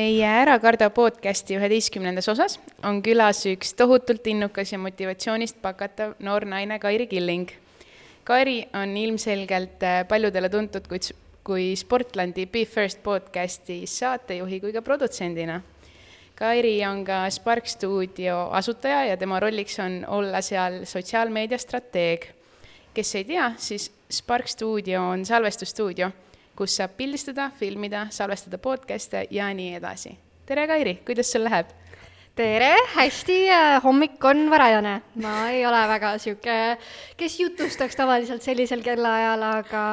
meie Ära karda podcasti üheteistkümnendas osas on külas üks tohutult innukas ja motivatsioonist pakatav noor naine Kairi Killing. Kairi on ilmselgelt äh, paljudele tuntud kui, kui Sportlandi Be First podcasti saatejuhi kui ka produtsendina. Kairi on ka Spark stuudio asutaja ja tema rolliks on olla seal sotsiaalmeedia strateeg. kes ei tea, siis Spark stuudio on salvestusstuudio kus saab pildistada, filmida, salvestada podcast'e ja nii edasi. tere, Kairi, kuidas sul läheb? tere, hästi, hommik on varajane. ma ei ole väga sihuke, kes jutustaks tavaliselt sellisel kellaajal, aga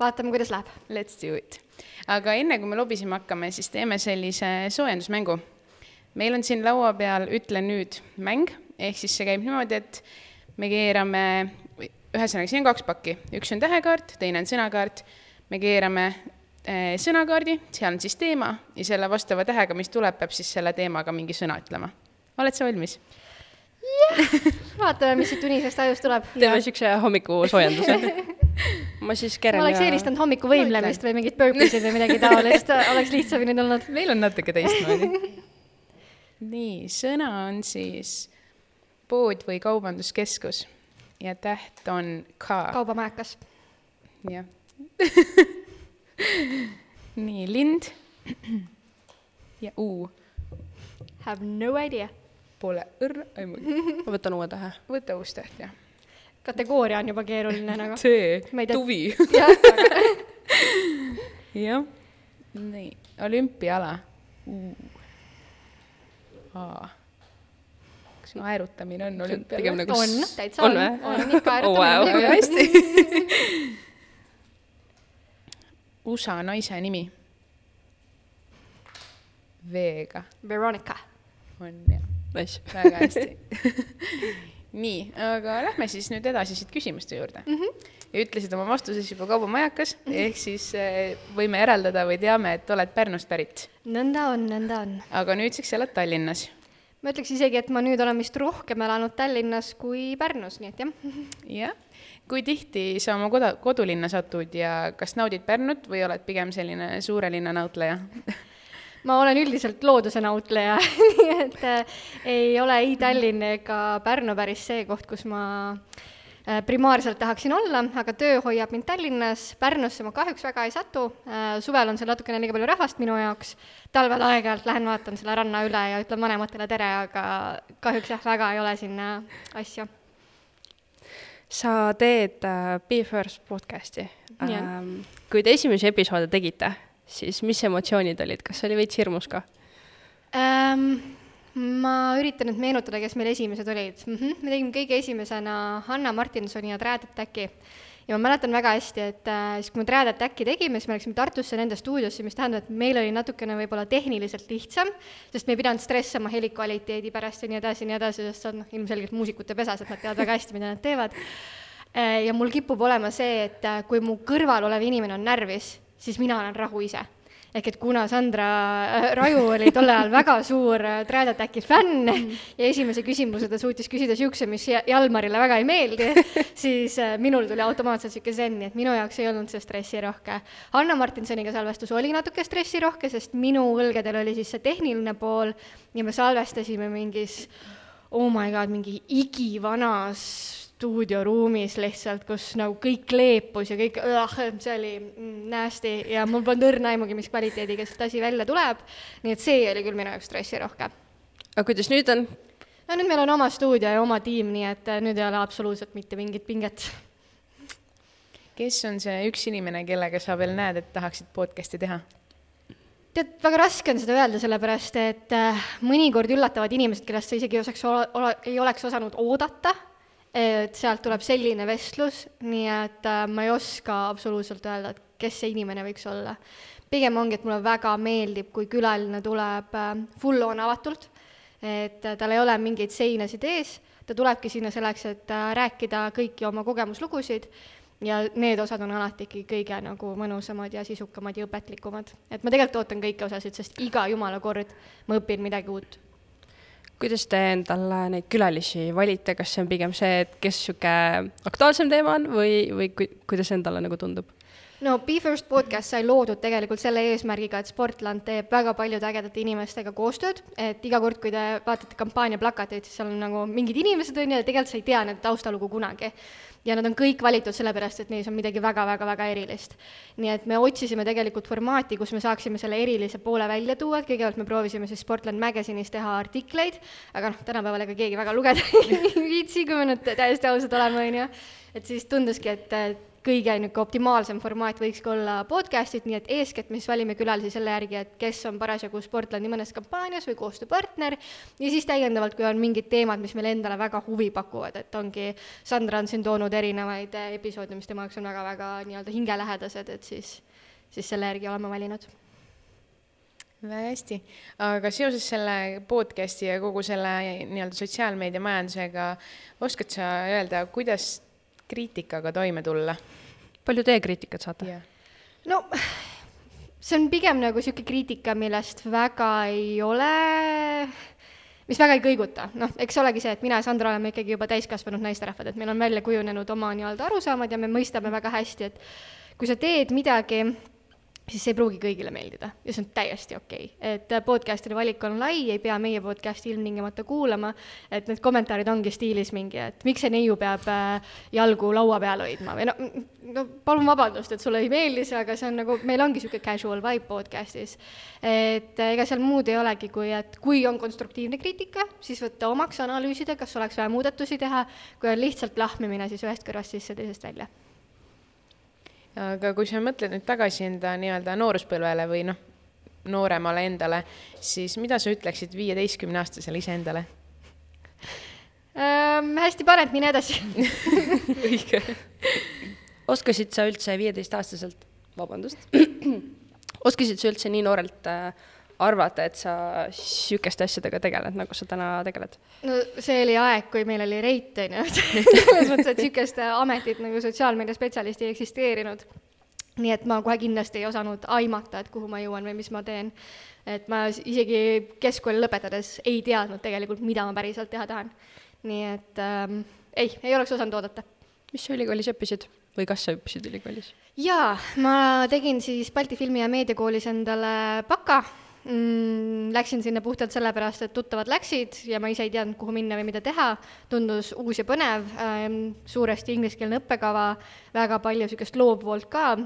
vaatame, kuidas läheb. Let's do it. aga enne, kui me lobisema hakkame, siis teeme sellise soojendusmängu. meil on siin laua peal Ütle nüüd mäng, ehk siis see käib niimoodi, et me keerame, ühesõnaga, siin on kaks pakki, üks on tähekaart, teine on sõnakaart me keerame eh, sõnakaardi, seal on siis teema ja selle vastava tähega, mis tuleb, peab siis selle teemaga mingi sõna ütlema. oled sa valmis? jah, vaatame, mis siit unisest ajust tuleb. teeme niisuguse hommikusoojenduse ma siis keren ma oleks eelistanud hommikuvõimlemist või mingit burpeesid või midagi taolist, oleks lihtsamini tulnud. meil on natuke teistmoodi. nii, sõna on siis pood või kaubanduskeskus ja täht on ka. kaubamajakas. jah nii, lind ja U. Have no idea. Pole õrna aimugi. ma võtan uue tähe. võta uus täht, jah. kategooria on juba keeruline nagu. see, tuvi. jah. nii, olümpiaala uh.. kas naerutamine on olümpiaala? Nagu on, täitsa on. on, on, ikka oh, wow. väga hästi USA naise nimi? V-ga. Veronica. on jah. Nice. väga hästi nii, aga lähme siis nüüd edasi siit küsimuste juurde mm. -hmm. ja ütlesid oma vastuses juba kaubamajakas mm, -hmm. ehk siis eh, võime järeldada või teame, et oled Pärnust pärit. nõnda on, nõnda on. aga nüüdseks elad Tallinnas. ma ütleks isegi, et ma nüüd olen vist rohkem elanud Tallinnas kui Pärnus, nii et jah. jah kui tihti sa oma koda, kodulinna satud ja kas naudid Pärnut või oled pigem selline suure linna nautleja ma olen üldiselt looduse nautleja nii et äh, ei ole ei Tallinn ega Pärnu päris see koht, kus ma äh, primaarselt tahaksin olla, aga töö hoiab mind Tallinnas, Pärnusse ma kahjuks väga ei satu. Äh,, suvel on seal natukene liiga palju rahvast minu jaoks, talvel aeg-ajalt lähen vaatan selle ranna üle ja ütlen vanematele tere, aga kahjuks jah, väga ei ole sinna asju sa teed äh, Be First podcast'i ähm,. kui te esimesi episoode tegite, siis mis emotsioonid olid, kas oli veits hirmus ka ähm,? ma üritan nüüd meenutada, kes meil esimesed olid mm. -hmm. me tegime kõige esimesena Hanna Martinsoni ja Trad Attacki ja ma mäletan väga hästi, et äh, siis, kui me Trad Attacki tegime, siis me läksime Tartusse nende stuudiosse, mis tähendab, et meil oli natukene võib-olla tehniliselt lihtsam, sest me ei pidanud stressama heli kvaliteedi pärast ja nii edasi ja nii edasi, sest see on noh, ilmselgelt muusikute pesas, et nad teavad väga hästi, mida nad teevad äh,. ja mul kipub olema see, et äh, kui mu kõrval olev inimene on närvis, siis mina olen rahu ise ehk et kuna Sandra äh, Raju oli tol ajal väga suur äh, Trad Attacki fänn mm. ja esimese küsimuse ta suutis küsida niisuguse, mis Jalmarile väga ei meeldi, siis äh, minul tuli automaatselt niisugune zen, nii et minu jaoks ei olnud see stressirohke. Anna Martinsoniga salvestus oli natuke stressirohke, sest minu õlgedel oli siis see tehniline pool ja me salvestasime mingis oh my god, mingi igivanas stuudioruumis lihtsalt, kus nagu kõik kleepus ja kõik, see oli nasty ja mul polnud õrna aimugi, mis kvaliteediga sealt asi välja tuleb. nii et see oli küll minu jaoks stressirohke. aga kuidas nüüd on? no nüüd meil on oma stuudio ja oma tiim, nii et äh, nüüd ei ole absoluutselt mitte mingit pinget. kes on see üks inimene, kellega sa veel näed, et tahaksid podcast'i teha? tead, väga raske on seda öelda, sellepärast et äh, mõnikord üllatavad inimesed, kellest sa isegi ei osaks, ei oleks osanud oodata et sealt tuleb selline vestlus, nii et äh, ma ei oska absoluutselt öelda, et kes see inimene võiks olla. pigem ongi, et mulle väga meeldib, kui külaline tuleb äh, full on avatult, et äh, tal ei ole mingeid seinasid ees, ta tulebki sinna selleks, et rääkida kõiki oma kogemuslugusid ja need osad on alati ikkagi kõige nagu mõnusamad ja sisukamad ja õpetlikumad. et ma tegelikult ootan kõiki osasid, sest iga jumala kord ma õpin midagi uut kuidas te endale neid külalisi valite, kas see on pigem see, et kes niisugune aktuaalsem teema on või, või ku, kuidas endale nagu tundub? No Be First podcast sai loodud tegelikult selle eesmärgiga, et Sportland teeb väga paljude ägedate inimestega koostööd, et iga kord, kui te vaatate kampaania plakateid, siis seal on nagu mingid inimesed, on ju, ja tegelikult sa ei tea nende taustalugu kunagi ja nad on kõik valitud sellepärast, et neis on midagi väga-väga-väga erilist. nii et me otsisime tegelikult formaati, kus me saaksime selle erilise poole välja tuua, et kõigepealt me proovisime siis Sportland Magazine'is teha artikleid, aga noh, tänapäeval ega keegi väga lugeda ei viitsi, kui me nüüd täiesti ausad oleme, on ju. et siis tunduski, et kõige niisugune optimaalsem formaat võikski olla podcast'id, nii et eeskätt me siis valime külalisi selle järgi, et kes on parasjagu Sportlandi mõnes kampaanias või koostööpartner, ja siis täiendavalt, kui on mingid teemad, mis meile endale väga huvi pakuvad, et ongi, Sandra on siin toonud erinevaid episoode, mis tema jaoks on väga-väga nii-öelda hingelähedased, et siis, siis selle järgi oleme valinud. Väga hästi, aga seoses selle podcast'i ja kogu selle nii-öelda sotsiaalmeedia majandusega, oskad sa öelda, kuidas kriitikaga toime tulla? palju teie kriitikat saate yeah.? no see on pigem nagu niisugune kriitika, millest väga ei ole, mis väga ei kõiguta, noh, eks olegi see, et mina ja Sandra oleme ikkagi juba täiskasvanud naisterahvad, et meil on välja kujunenud oma nii-öelda arusaamad ja me mõistame väga hästi, et kui sa teed midagi, siis see ei pruugi kõigile meeldida ja see on täiesti okei. Okay.. et podcast'ide valik on lai, ei pea meie podcast'i ilmtingimata kuulama, et need kommentaarid ongi stiilis mingi, et miks see neiu peab äh, jalgu laua peal hoidma või no, no palun vabandust, et sulle ei meeldi see, aga see on nagu, meil ongi niisugune casual vibe podcast'is. et ega seal muud ei olegi, kui et kui on konstruktiivne kriitika, siis võtta omaks, analüüsida, kas oleks vaja muudatusi teha, kui on lihtsalt lahmimine, siis ühest kõrvast sisse, teisest välja aga kui sa mõtled nüüd tagasi enda nii-öelda nooruspõlvele või noh, nooremale endale, siis mida sa ütleksid viieteistkümneaastasele iseendale ähm,? hästi parem, mine edasi õige. oskasid sa üldse viieteistaastaselt, vabandust oskasid sa üldse nii noorelt äh, arvata, et sa sihukeste asjadega tegeled, nagu sa täna tegeled? no see oli aeg, kui meil oli reit, on ju, selles mõttes, et sihukest ametit nagu sotsiaalmeediaspetsialist ei eksisteerinud. nii et ma kohe kindlasti ei osanud aimata, et kuhu ma jõuan või mis ma teen. et ma isegi keskkooli lõpetades ei teadnud tegelikult, mida ma päriselt teha tahan. nii et ähm, ei, ei oleks osanud oodata. mis sa ülikoolis õppisid või kas sa õppisid ülikoolis? jaa, ma tegin siis Balti Filmi- ja Meediakoolis endale baka mm,? Läksin sinna puhtalt sellepärast, et tuttavad läksid ja ma ise ei teadnud, kuhu minna või mida teha. tundus uus ja põnev ähm,, suuresti ingliskeelne õppekava, väga palju niisugust loovpoolt ka.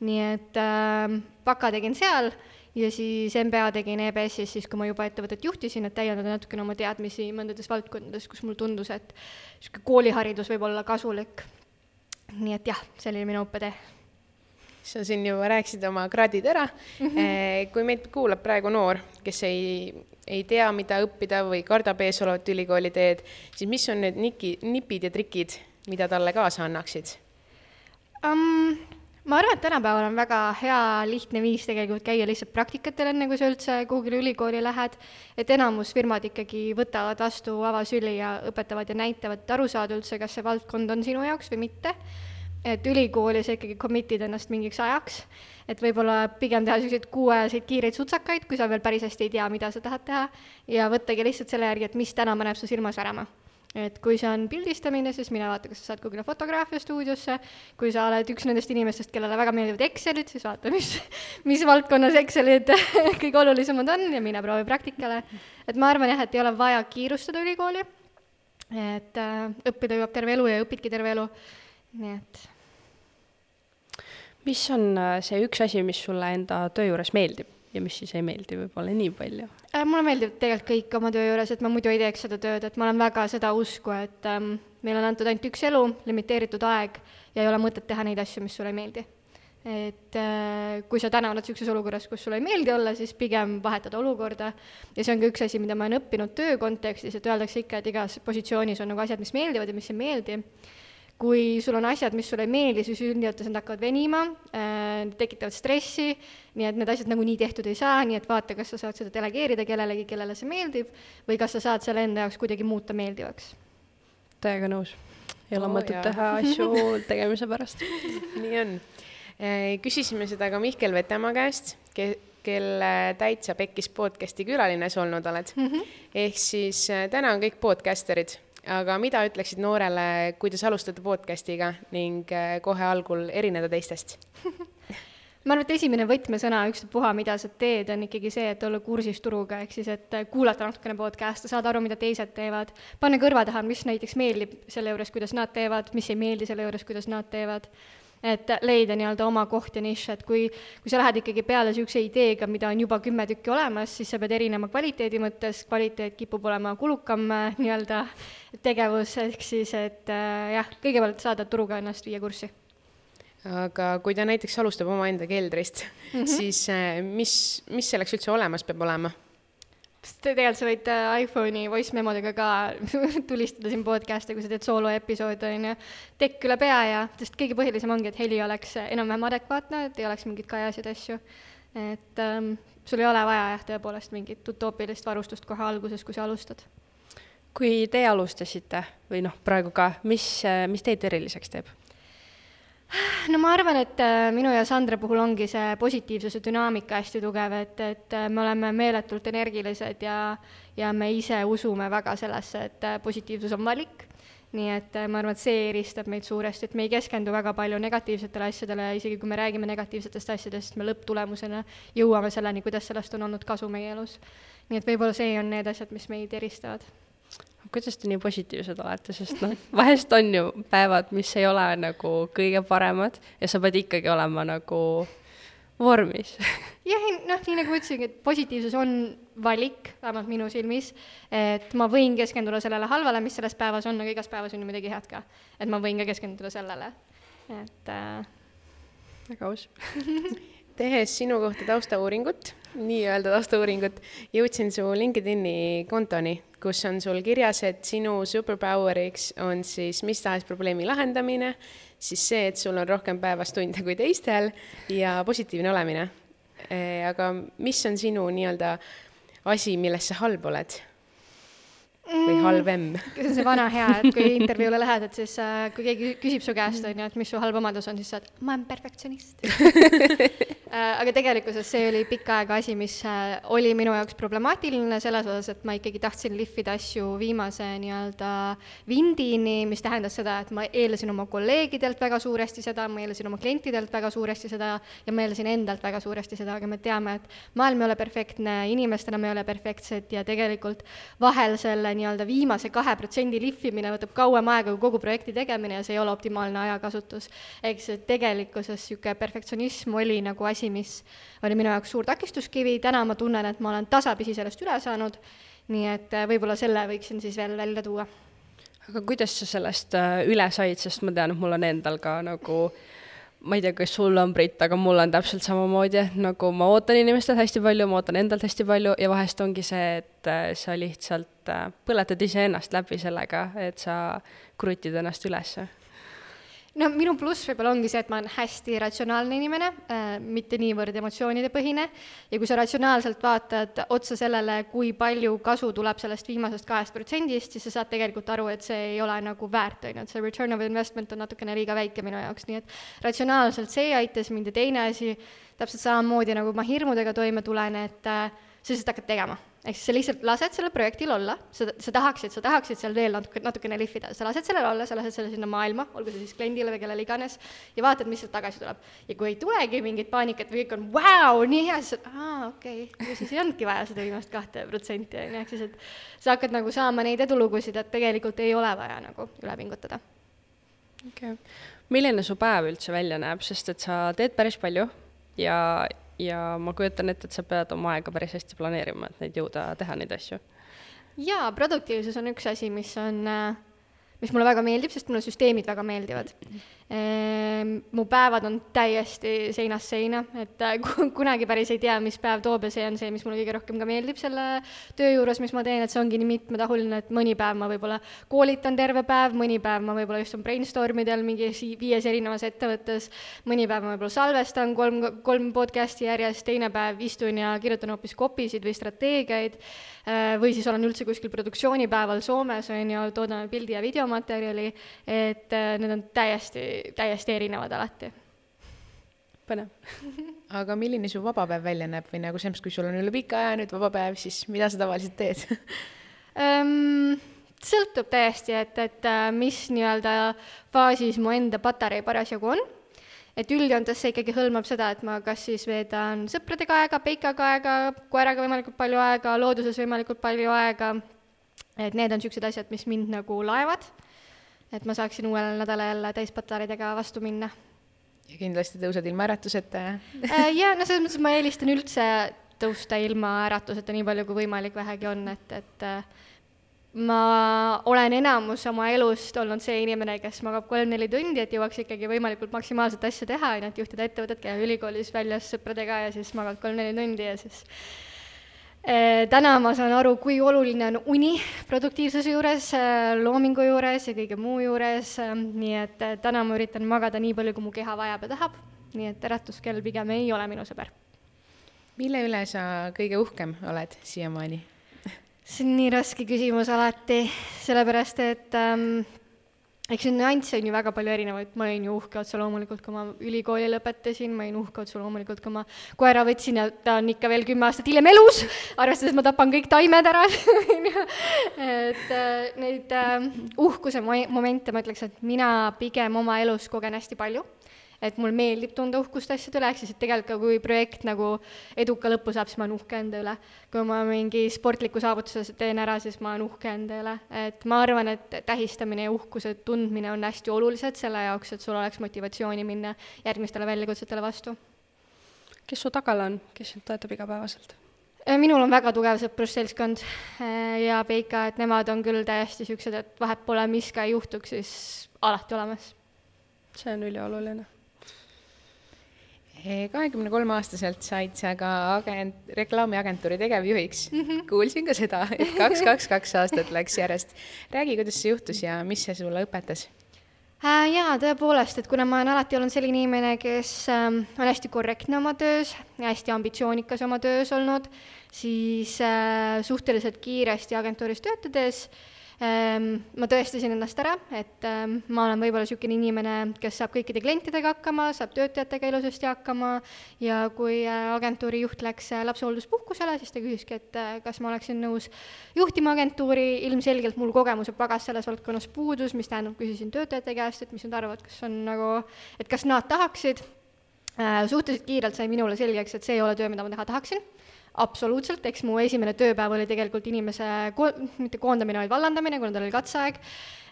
nii et ähm, baka tegin seal ja siis MBA tegin EBS-is siis, kui ma juba ettevõtet juhtisin, et täiendada natukene oma teadmisi mõndades valdkondades, kus mulle tundus, et niisugune kooliharidus võib olla kasulik. nii et jah, see oli minu õppetee sa siin juba rääkisid oma kraadid ära mm. -hmm. kui meid kuulab praegu noor, kes ei, ei tea, mida õppida või kardab ees olevat ülikooli teed, siis mis on need niki, nipid ja trikid, mida talle kaasa annaksid um,? ma arvan, et tänapäeval on väga hea lihtne viis tegelikult käia lihtsalt praktikatel, enne kui sa üldse kuhugile ülikooli lähed, et enamus firmad ikkagi võtavad vastu avasüli ja õpetavad ja näitavad, aru saada üldse, kas see valdkond on sinu jaoks või mitte et ülikooli sa ikkagi commit'id ennast mingiks ajaks, et võib-olla pigem teha niisuguseid kuuajaseid kiireid sutsakaid, kui sa veel päris hästi ei tea, mida sa tahad teha, ja võttagi lihtsalt selle järgi, et mis täna paneb su silma särama. et kui see on pildistamine, siis mine vaata, kas sa saad kuhugile fotograafiastuudiosse, kui sa oled üks nendest inimestest, kellele väga meeldivad Excelid, siis vaata, mis, mis valdkonnas Excelid kõige olulisemad on ja mine proovi praktikale. et ma arvan jah, et ei ole vaja kiirustada ülikooli, et äh, õppida jõuab terve elu ja õpidki terve elu nii et. Mis on äh, see üks asi, mis sulle enda töö juures meeldib ja mis siis ei meeldi võib-olla nii palju äh,? mulle meeldib tegelikult kõik oma töö juures, et ma muidu ei teeks seda tööd, et ma olen väga seda usku, et ähm, meil on antud ainult üks elu, limiteeritud aeg ja ei ole mõtet teha neid asju, mis sulle ei meeldi. et äh, kui sa täna oled niisuguses olukorras, kus sulle ei meeldi olla, siis pigem vahetada olukorda ja see on ka üks asi, mida ma olen õppinud töö kontekstis, et öeldakse ikka, et igas positsioonis on nagu asjad, mis meeldivad ja mis ei meeldi kui sul on asjad, mis sulle ei meeldi, siis üldjuhul nad hakkavad venima äh,, tekitavad stressi, nii et need asjad nagunii tehtud ei saa, nii et vaata, kas sa saad seda delegeerida kellelegi, kellele see meeldib, või kas sa saad selle enda jaoks kuidagi muuta meeldivaks. täiega nõus. ei ole oh, mõtet teha asju tegemise pärast nii on. Äh, küsisime seda ka Mihkel Vetemaa käest, ke-, kelle Täitsa Pekkis podcasti külaline sa olnud oled mm. -hmm. ehk siis äh, täna on kõik podcasterid aga mida ütleksid noorele, kuidas alustada podcast'iga ning äh, kohe algul erineda teistest? ma arvan, et esimene võtmesõna, ükstapuha, mida sa teed, on ikkagi see, et olla kursis turuga, ehk siis et kuulata natukene podcast'e, saada aru, mida teised teevad, panna kõrva taha, mis näiteks meeldib selle juures, kuidas nad teevad, mis ei meeldi selle juures, kuidas nad teevad et leida nii-öelda oma koht ja nišš, et kui, kui sa lähed ikkagi peale niisuguse ideega, mida on juba kümme tükki olemas, siis sa pead erinema kvaliteedi mõttes, kvaliteet kipub olema kulukam äh, nii-öelda tegevus, ehk siis et äh, jah, kõigepealt saada turuga ennast viia kurssi aga kui ta näiteks alustab omaenda keldrist mm, -hmm. siis äh, mis, mis selleks üldse olemas peab olema? Sest tegelikult sa võid äh, iPhone'i voice memodega ka tulistada siin podcast'e, kui sa teed sooloepisoode, on ju, tekk üle pea ja, sest kõige põhilisem ongi, et heli oleks enam-vähem adekvaatne, et ei oleks mingeid kajasid asju. et ähm, sul ei ole vaja jah, tõepoolest mingit utoopilist varustust kohe alguses, kui sa alustad. kui teie alustasite või noh, praegu ka, mis, mis teid eriliseks teeb? No ma arvan, et äh, minu ja Sandra puhul ongi see positiivsuse dünaamika hästi tugev, et, et äh, me oleme meeletult energilised ja, ja me ise usume väga sellesse, et äh, positiivsus on valik. nii et ma arvan, et see eristab meid suuresti, et me ei keskendu väga palju negatiivsetele asjadele ja isegi kui me räägime negatiivsetest asjadest, me lõpptulemusena jõuame selleni, kuidas sellest on olnud kasu meie elus. nii et võib-olla see on need asjad, mis meid eristavad kuidas te nii positiivsed olete, sest noh, vahest on ju päevad, mis ei ole nagu kõige paremad ja sa pead ikkagi olema nagu vormis. jah, noh, nii nagu ma ütlesingi, et positiivsus on valik, vähemalt minu silmis, et ma võin keskenduda sellele halvale, mis selles päevas on, aga igas päevas on ju midagi head ka. et ma võin ka keskenduda sellele, et äh... väga aus tehes sinu kohta taustauuringut, nii-öelda taustauuringut, jõudsin su LinkedIni kontoni, kus on sul kirjas, et sinu superpower'iks on siis mis tahes probleemi lahendamine, siis see, et sul on rohkem päevas tunde kui teistel ja positiivne olemine. aga mis on sinu nii-öelda asi, milles sa halb oled? või mm. halvem see on see vana hea, et kui intervjuule lähed, et siis äh, kui keegi küsib su käest, on ju, et mis su halb omadus on, siis sa oled, ma olen perfektsionist aga tegelikkuses see oli pikka aega asi, mis äh, oli minu jaoks problemaatiline selles osas, et ma ikkagi tahtsin lihvida asju viimase nii-öelda vindini, mis tähendas seda, et ma eelasin oma kolleegidelt väga suuresti seda, ma eelasin oma klientidelt väga suuresti seda ja ma eelasin endalt väga suuresti seda, aga me teame, et maailm ei ole perfektne, inimestena me ei ole perfektsed ja tegelikult vahel selle nii-öelda viimase kahe protsendi lihvimine võtab kauem aega kui kogu projekti tegemine ja see ei ole optimaalne ajakasutus. ehk siis tegelikkuses niisugune perfektsionism oli nagu asi, mis oli minu jaoks suur takistuskivi, täna ma tunnen, et ma olen tasapisi sellest üle saanud, nii et äh, võib-olla selle võiksin siis veel välja tuua. aga kuidas sa sellest äh, üle said, sest ma tean, et mul on endal ka nagu ma ei tea, kas sul on, Brit, aga mul on täpselt samamoodi, et nagu ma ootan inimestelt hästi palju, ma ootan endalt hästi palju ja vahest ongi see, et äh, sa lihtsalt põletad iseennast läbi sellega, et sa krutid ennast ülesse no minu pluss võib-olla ongi see, et ma olen hästi ratsionaalne inimene äh,, mitte niivõrd emotsioonide põhine, ja kui sa ratsionaalselt vaatad otsa sellele, kui palju kasu tuleb sellest viimasest kahest protsendist, siis sa saad tegelikult aru, et see ei ole nagu väärt, on ju, et see return of investment on natukene liiga väike minu jaoks, nii et ratsionaalselt see aitas mind. Ja teine asi, täpselt samamoodi nagu ma hirmudega toime tulen, et äh, sa lihtsalt hakkad tegema ehk siis sa lihtsalt lased sellel projektil olla, sa, sa tahaksid, sa tahaksid seal veel natuke, natukene lihvida, sa lased sellel olla, sa lased selle sinna maailma, olgu see siis kliendile või kellele iganes, ja vaatad, mis sealt tagasi tuleb. ja kui ei tulegi mingit paanikat või kõik on vau, nii hea, siis aa, okei okay., ju siis ei olnudki vaja seda viimast kahte protsenti, on ju, ehk siis et sa hakkad nagu saama neid edulugusid, et tegelikult ei ole vaja nagu üle pingutada. okei okay., milline su päev üldse välja näeb, sest et sa teed päris palju ja ja ma kujutan ette, et sa pead oma aega päris hästi planeerima, et neid jõuda teha, neid asju. jaa, produktiivsus on üks asi, mis on, mis mulle väga meeldib, sest mulle süsteemid väga meeldivad mu päevad on täiesti seinast seina, et äh, kunagi päris ei tea, mis päev toob ja see on see, mis mulle kõige rohkem ka meeldib selle töö juures, mis ma teen, et see ongi nii mitmetahuline, et mõni päev ma võib-olla koolitan terve päev, mõni päev ma võib-olla istun brainstorm idel mingis viies erinevas ettevõttes, mõni päev ma võib-olla salvestan kolm, kolm podcast'i järjest, teine päev istun ja kirjutan hoopis copy'sid või strateegiaid, äh, või siis olen üldse kuskil produktsioonipäeval Soomes, on ju, toodame pildi- ja videomaterjali, et äh, need on täiesti täiesti erinevad alati. põnev aga milline su vaba päev välja näeb või nagu selles mõttes, kui sul on üle pika aja nüüd vaba päev, siis mida sa tavaliselt teed um,? sõltub täiesti, et, et äh, mis nii-öelda faasis mu enda patarei parasjagu on. et üldjoontes see ikkagi hõlmab seda, et ma kas siis veedan sõpradega aega, peikaga aega, koeraga võimalikult palju aega, looduses võimalikult palju aega, et need on niisugused asjad, mis mind nagu laevad, et ma saaksin uuel nädalal jälle täispatareidega vastu minna. Ja kindlasti tõused ilma äratuseta ja Äh, ja no selles mõttes ma eelistan üldse tõusta ilma äratuseta nii palju kui võimalik vähegi on, et, et äh, ma olen enamus oma elust olnud see inimene, kes magab kolm-neli tundi, et jõuaks ikkagi võimalikult maksimaalset asja teha, on ju, et juhtida ettevõtet, käia ülikoolis väljas sõpradega ja siis magad kolm-neli tundi ja siis täna ma saan aru, kui oluline on uni produktiivsuse juures, eh, loomingu juures ja kõige muu juures, eh, nii et täna ma üritan magada nii palju, kui mu keha vajab ja tahab, nii et äratuskell pigem ei ole minu sõber. mille üle sa kõige uhkem oled siiamaani? see on nii raske küsimus alati, sellepärast et ähm, eks neid nüansse on ju väga palju erinevaid, ma olin ju uhke otse loomulikult, kui ma ülikooli lõpetasin, ma olin uhke otse loomulikult, kui ma koera võtsin ja ta on ikka veel kümme aastat hiljem elus, arvestades ma tapan kõik taimed ära, et äh, neid äh, uhkuse mo- momente ma ütleks, et mina pigem oma elus kogen hästi palju et mul meeldib tunda uhkust asjade üle, ehk siis et tegelikult ka kui projekt nagu eduka lõpu saab, siis ma olen uhke enda üle. kui ma mingi sportliku saavutuse teen ära, siis ma olen uhke enda üle. et ma arvan, et tähistamine ja uhkuse tundmine on hästi olulised selle jaoks, et sul oleks motivatsiooni minna järgmistele väljakutsetele vastu. kes su tagal on, kes sind toetab igapäevaselt? Äh, minul on väga tugev sõprusseltskond äh, ja Peika, et nemad on küll täiesti niisugused, et vahet pole, mis ka ei juhtuks, siis alati olemas. see on ülioluline kahekümne kolme aastaselt said sa ka agent, reklaamiagentuuri tegevjuhiks mm. -hmm. kuulsin ka seda, et kaks, kaks, kaks aastat läks järjest. räägi, kuidas see juhtus ja mis see sulle õpetas? Äh, jaa, tõepoolest, et kuna ma olen alati olnud selline inimene, kes ähm, on hästi korrektne oma töös, hästi ambitsioonikas oma töös olnud, siis äh, suhteliselt kiiresti agentuuris töötades ähm, ma tõestasin ennast ära, et ähm, ma olen võib-olla niisugune inimene, kes saab kõikide klientidega hakkama, saab töötajatega ilusasti hakkama ja kui äh, agentuuri juht läks äh, lapsehoolduspuhkusele, siis ta küsiski, et äh, kas ma oleksin nõus juhtima agentuuri, ilmselgelt mul kogemuse pagas selles valdkonnas puudus, mis tähendab, küsisin töötajate käest, et mis nad arvavad, kas on nagu, et kas nad tahaksid. Suhteliselt kiirelt sai minule selgeks, et see ei ole töö, mida ma teha tahaksin absoluutselt, eks mu esimene tööpäev oli tegelikult inimese ko-, mitte koondamine, vaid vallandamine, kuna tal oli katseaeg,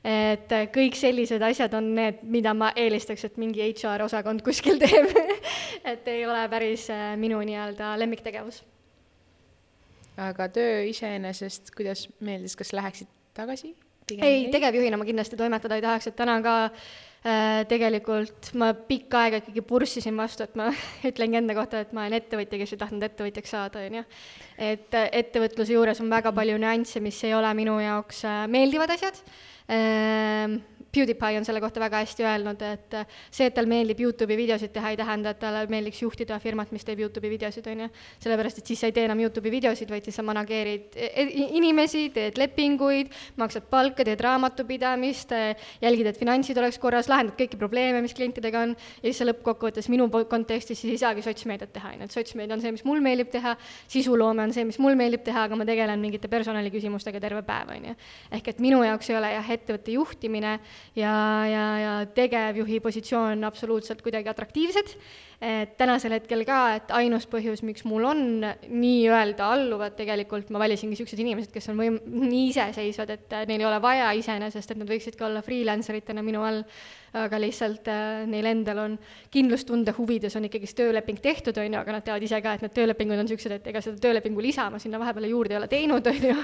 et kõik sellised asjad on need, mida ma eelistaks, et mingi HR osakond kuskil teeb et ei ole päris äh, minu nii-öelda lemmiktegevus. aga töö iseenesest, kuidas meeldis, kas läheksid tagasi? ei, tegevjuhina ma kindlasti toimetada ei tahaks, et täna ka äh, tegelikult ma pikka aega ikkagi purssisin vastu, et ma ütlengi enda kohta, et ma olen ettevõtja, kes ei tahtnud ettevõtjaks saada, on ju. et äh, ettevõtluse juures on väga palju nüansse, mis ei ole minu jaoks äh, meeldivad asjad. PewDiePie on selle kohta väga hästi öelnud, et see, et tal meeldib Youtube'i videosid teha, ei tähenda, et talle meeldiks juhtida firmat, mis teeb Youtube'i videosid, on ju. sellepärast, et siis sa ei tee enam Youtube'i videosid, vaid siis sa manageerid e- e- inimesi, teed lepinguid, maksad palka, teed raamatupidamist, jälgid, et finantsid oleks korras, lahendad kõiki probleeme, mis klientidega on, ja siis sa lõppkokkuvõttes minu kontekstis siis ei saagi sotsmeediat teha, on ju, et sotsmeedia on see, mis mul meeldib teha, sisuloome on see, mis mul meeldib teha, aga ma tegelen mingite personaliküsimustega terve päev, on ju. ehk et minu jaoks ei ole jah, ettevõtte juhtimine ja, ja, ja tegevjuhi positsioon absoluutselt kuidagi atraktiivsed, et tänasel hetkel ka, et ainus põhjus, miks mul on nii-öelda alluvad, tegelikult ma valisingi niisugused inimesed, kes on võim-, nii iseseisvad, et neil ei ole vaja iseenesest, et nad võiksid ka olla freelancer itena minu all, aga lihtsalt äh, neil endal on kindlustunde huvides on ikkagist tööleping tehtud, on ju, aga nad teavad ise ka, et need töölepingud on niisugused, et ega seda töölepingu lisa ma sinna vahepeale juurde ei ole teinud, on ju,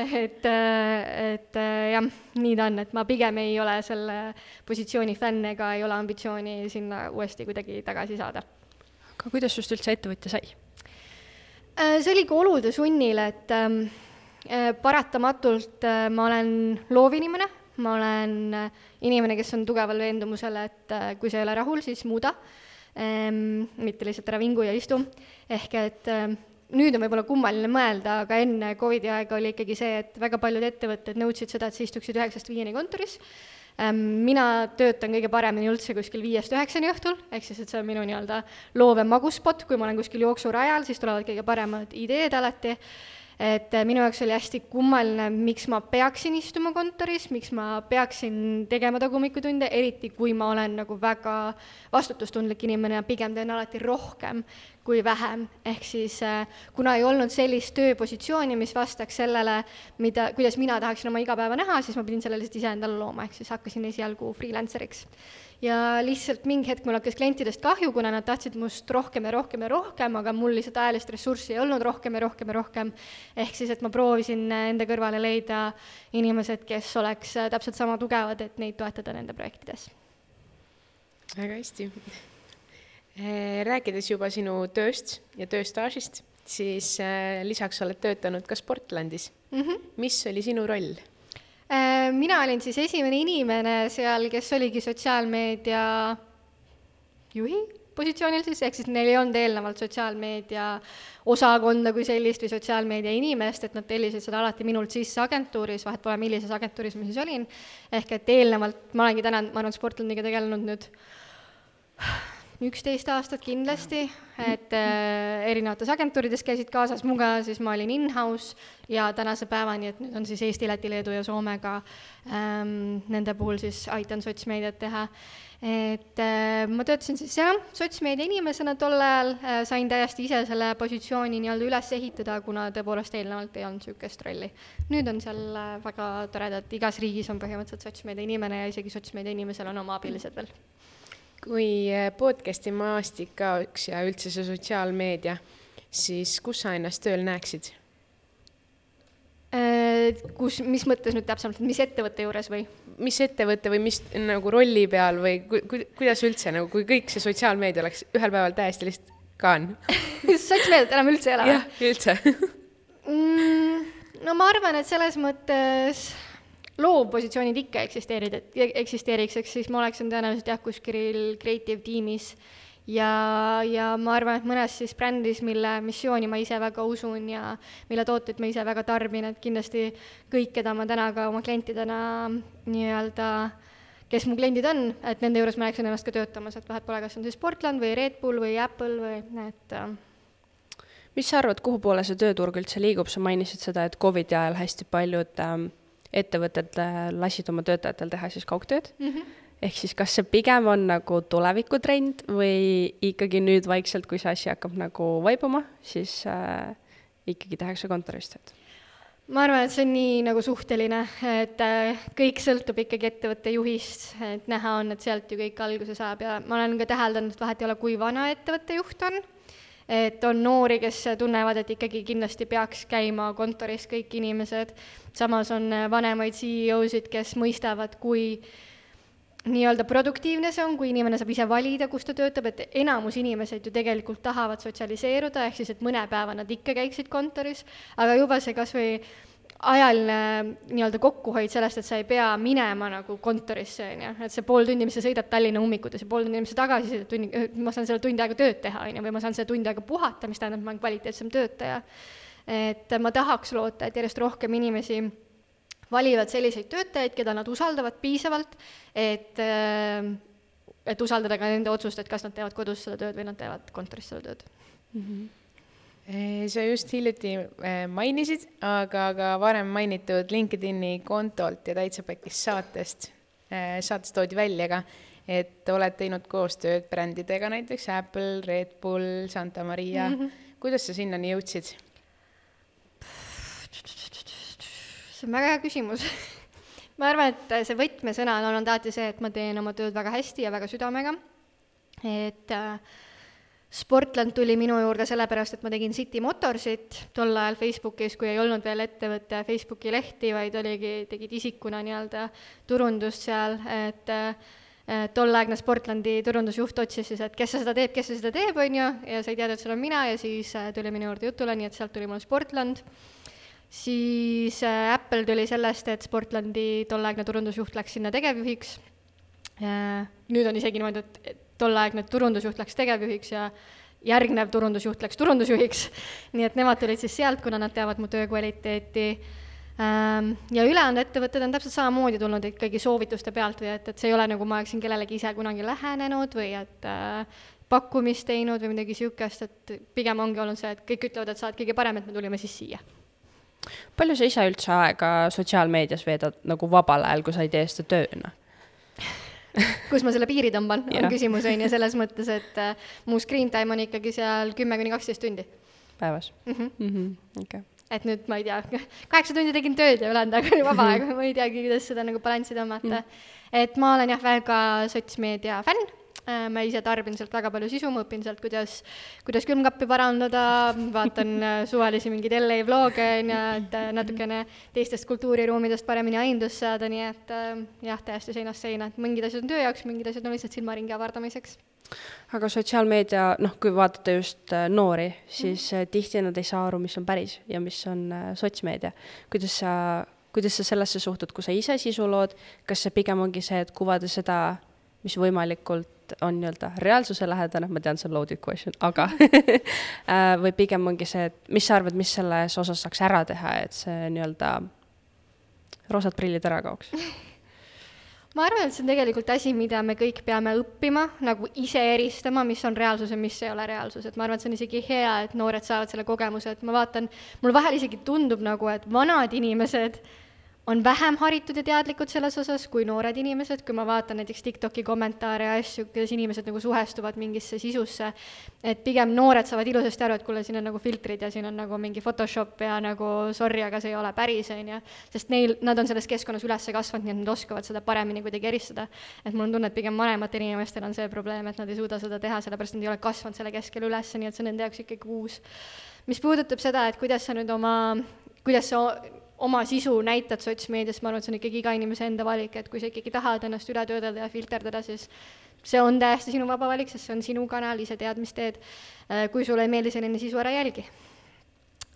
et, et jah, nii ta on, et ma pigem ei ole selle positsiooni fänn ega ei ole ambitsiooni sinna uuesti kuidagi tagasi saada. Aga kuidas sinust üldse ettevõtja sai? Äh, see oligi olude sunnil, et ähm, äh, paratamatult äh, ma olen loovinimene, ma olen äh, inimene, kes on tugeval veendumusel, et äh, kui sa ei ole rahul, siis muuda ähm,, mitte lihtsalt ära vingu ja istu, ehk et äh, nüüd on võib-olla kummaline mõelda, aga enne Covidi aega oli ikkagi see, et väga paljud ettevõtted nõudsid seda, et sa istuksid üheksast viieni kontoris ähm,. Mina töötan kõige paremini üldse kuskil viiest üheksani õhtul, ehk siis, et see on minu nii-öelda loov ja magus spot, kui ma olen kuskil jooksurajal, siis tulevad kõige paremad ideed alati et äh, minu jaoks oli hästi kummaline, miks ma peaksin istuma kontoris, miks ma peaksin tegema tagumikutunde, eriti kui ma olen nagu väga vastutustundlik inimene ja pigem teen alati rohkem kui vähem, ehk siis äh, kuna ei olnud sellist tööpositsiooni, mis vastaks sellele, mida, kuidas mina tahaksin oma igapäeva näha, siis ma pidin selle lihtsalt iseendale looma, ehk siis hakkasin esialgu freelancer'iks ja lihtsalt mingi hetk mul hakkas klientidest kahju, kuna nad tahtsid must rohkem ja rohkem ja rohkem, aga mul lihtsalt ajalist ressurssi ei olnud rohkem ja rohkem ja rohkem. ehk siis, et ma proovisin enda kõrvale leida inimesed, kes oleks täpselt sama tugevad, et neid toetada nende projektides. väga hästi. Eh, rääkides juba sinu tööst ja tööstaažist, siis eh, lisaks oled töötanud ka Sportlandis mm. -hmm. mis oli sinu roll? Äh, mina olin siis esimene inimene seal, kes oligi sotsiaalmeedia juhi positsioonil siis, ehk siis neil ei olnud eelnevalt sotsiaalmeedia osakonda kui sellist või sotsiaalmeedia inimest, et nad tellisid seda alati minult sisse agentuuris, vahet pole, millises agentuuris ma siis olin, ehk et eelnevalt, ma olengi täna, ma arvan, Sportlandiga tegelenud nüüd üksteist aastat kindlasti, et äh, erinevates agentuurides käisid kaasas muga, siis ma olin in-house ja tänase päevani, et nüüd on siis Eesti, Läti, Leedu ja Soomega ähm,, nende puhul siis aitan sotsmeediat teha. et äh, ma töötasin siis jah, sotsmeedia inimesena tol ajal äh,, sain täiesti ise selle positsiooni nii-öelda üles ehitada, kuna tõepoolest eelnevalt ei olnud niisugust rolli. nüüd on seal äh, väga tore, et igas riigis on põhimõtteliselt sotsmeedia inimene ja isegi sotsmeedia inimesel on oma abilised veel kui äh, podcast'i maastik ka üks ja üldse see sotsiaalmeedia, siis kus sa ennast tööl näeksid? Äh, kus, mis mõttes nüüd täpsemalt, mis ettevõtte juures või? mis ettevõte või mis nagu rolli peal või ku, ku, kuidas üldse nagu, kui kõik see sotsiaalmeedia oleks ühel päeval täiesti lihtsalt gone sotsmeediat enam üldse ei ole jah, üldse mm,. no ma arvan, et selles mõttes loovpositsioonid ikka eksisteerid, et eksisteeriks, eks siis ma oleksin tõenäoliselt jah, kuskil creative tiimis. Ja, ja ma arvan, et mõnes siis brändis, mille missiooni ma ise väga usun ja mille tooteid ma ise väga tarbin, et kindlasti kõik, keda ma täna ka oma klientidena nii-öelda kes mu kliendid on, et nende juures ma näeksin ennast ka töötamas, et vahet pole, kas on siis Portland või Red Bull või Apple või et äh, mis sa arvad, kuhu poole see tööturg üldse liigub, sa mainisid seda, et Covidi ajal hästi paljud ähm, ettevõtted lasid oma töötajatel teha siis kaugtööd mm. -hmm. ehk siis kas see pigem on nagu tulevikutrend või ikkagi nüüd vaikselt, kui see asi hakkab nagu vaibuma, siis äh, ikkagi tehakse kontoris tööd? ma arvan, et see on nii nagu suhteline, et äh, kõik sõltub ikkagi ettevõtte juhist, et näha on, et sealt ju kõik alguse saab ja ma olen ka täheldanud, et vahet ei ole, kui vana ettevõtte juht on et on noori, kes tunnevad, et ikkagi kindlasti peaks käima kontoris kõik inimesed, samas on vanemaid CEO-sid, kes mõistavad, kui nii-öelda produktiivne see on, kui inimene saab ise valida, kus ta töötab, et enamus inimesed ju tegelikult tahavad sotsialiseeruda, ehk siis et mõne päeva nad ikka käiksid kontoris, aga juba see kas või ajaline nii-öelda kokkuhoid sellest, et sa ei pea minema nagu kontorisse, on ju, et see pool tundi, mis sa sõidad Tallinna ummikutes ja pool tundi, mis sa tagasi sõidad tunni, ma saan selle tund aega tööd teha, on ju, või ma saan selle tund aega puhata, mis tähendab, ma olen kvaliteetsem töötaja. et ma tahaks loota, et järjest rohkem inimesi valivad selliseid töötajaid, keda nad usaldavad piisavalt, et et usaldada ka nende otsust, et kas nad teevad kodus seda tööd või nad teevad kontoris seda tööd mm. -hmm sa just hiljuti eh, mainisid, aga ka varem mainitud LinkedIni kontolt ja Täitsa Pekkis saatest, eh, saates toodi välja ka, et oled teinud koostööd brändidega, näiteks Apple, Red Bull, Santa Maria mm. -hmm. kuidas sa sinnani jõudsid? see on väga hea küsimus ma arvan, et see võtmesõna on olnud alati see, et ma teen oma tööd väga hästi ja väga südamega. et äh, Sportland tuli minu juurde sellepärast, et ma tegin City Motorsit tol ajal Facebookis, kui ei olnud veel ettevõtte Facebooki lehti, vaid oligi, tegid isikuna nii-öelda turundust seal, et tolleaegne Sportlandi turundusjuht otsis siis, et kes seda teeb, kes seda teeb, on ju, ja sai teada, et see olen mina ja siis äh, tuli minu juurde jutule, nii et sealt tuli mul Sportland. siis äh, Apple tuli sellest, et Sportlandi tolleaegne turundusjuht läks sinna tegevjuhiks. Nüüd on isegi niimoodi, et tolleaegne turundusjuht läks tegevjuhiks ja järgnev turundusjuht läks turundusjuhiks. nii et nemad tulid siis sealt, kuna nad teavad mu töö kvaliteeti. Ähm, ja ülejäänud ettevõtted on täpselt samamoodi tulnud ikkagi soovituste pealt või et, et see ei ole nagu ma oleksin kellelegi ise kunagi lähenenud või et äh, pakkumist teinud või midagi niisugust, et pigem ongi olnud see, et kõik ütlevad, et sa oled kõige parem, et me tulime siis siia palju sa ise üldse aega sotsiaalmeedias veedad nagu vabal ajal, kui sa ei tee seda tööna? Kus ma selle piiri tõmban, on küsimus, on ju, selles mõttes, et äh, mu screen time on ikkagi seal kümme kuni kaksteist tundi päevas mm. -hmm. mm -hmm. okay. et nüüd ma ei tea, kaheksa tundi tegin tööd ja ülejäänud aega oli vaba aeg, ma ei teagi, kuidas seda nagu balanssi tõmmata mm.. et ma olen jah, väga sotsmeedia fänn, ma ise tarbin sealt väga palju sisu, ma õpin sealt, kuidas, kuidas külmkappi parandada, vaatan äh, suvalisi mingeid LA vlog'e, on ju, et äh, natukene teistest kultuuriruumidest paremini aimdust saada, nii et äh, jah, täiesti seinast seina, et mingid asjad on töö jaoks, mingid asjad on lihtsalt silmaringi avardamiseks. aga sotsiaalmeedia, noh, kui vaatate just äh, noori, siis mm. tihti nad ei saa aru, mis on päris ja mis on äh, sotsmeedia. kuidas sa, kuidas sa sellesse suhtud, kui sa ise sisu lood, kas see pigem ongi see, et kuvada seda, mis võimalikult on nii-öelda reaalsuse lähedane, ma tean, see on loaded question, aga äh, või pigem ongi see, et mis sa arvad, mis selles osas saaks ära teha, et see nii-öelda roosad prillid ära kaoks? ma arvan, et see on tegelikult asi, mida me kõik peame õppima, nagu ise eristama, mis on reaalsus ja mis ei ole reaalsus, et ma arvan, et see on isegi hea, et noored saavad selle kogemuse, et ma vaatan, mul vahel isegi tundub nagu, et vanad inimesed on vähem haritud ja teadlikud selles osas kui noored inimesed, kui ma vaatan näiteks TikToki kommentaare ja asju, kuidas inimesed nagu suhestuvad mingisse sisusse, et pigem noored saavad ilusasti aru, et kuule, siin on nagu filtrid ja siin on nagu mingi Photoshop ja nagu sorry, aga see ei ole päris, on ju. sest neil, nad on selles keskkonnas üles kasvanud, nii et nad oskavad seda paremini kuidagi eristada. et mul on tunne, et pigem vanematel inimestel on see probleem, et nad ei suuda seda teha, sellepärast nad ei ole kasvanud selle keskel üles, nii et see on nende jaoks ikkagi uus. mis puudutab seda, et kuidas sa nüüd oma, kuidas sa oma sisu näitad sotsmeedias, ma arvan, et see on ikkagi iga inimese enda valik, et kui sa ikkagi tahad ennast üle töödelda ja filterdada, siis see on täiesti sinu vaba valik, sest see on sinu kanal, ise tead, mis teed. kui sulle ei meeldi selline sisu, ära jälgi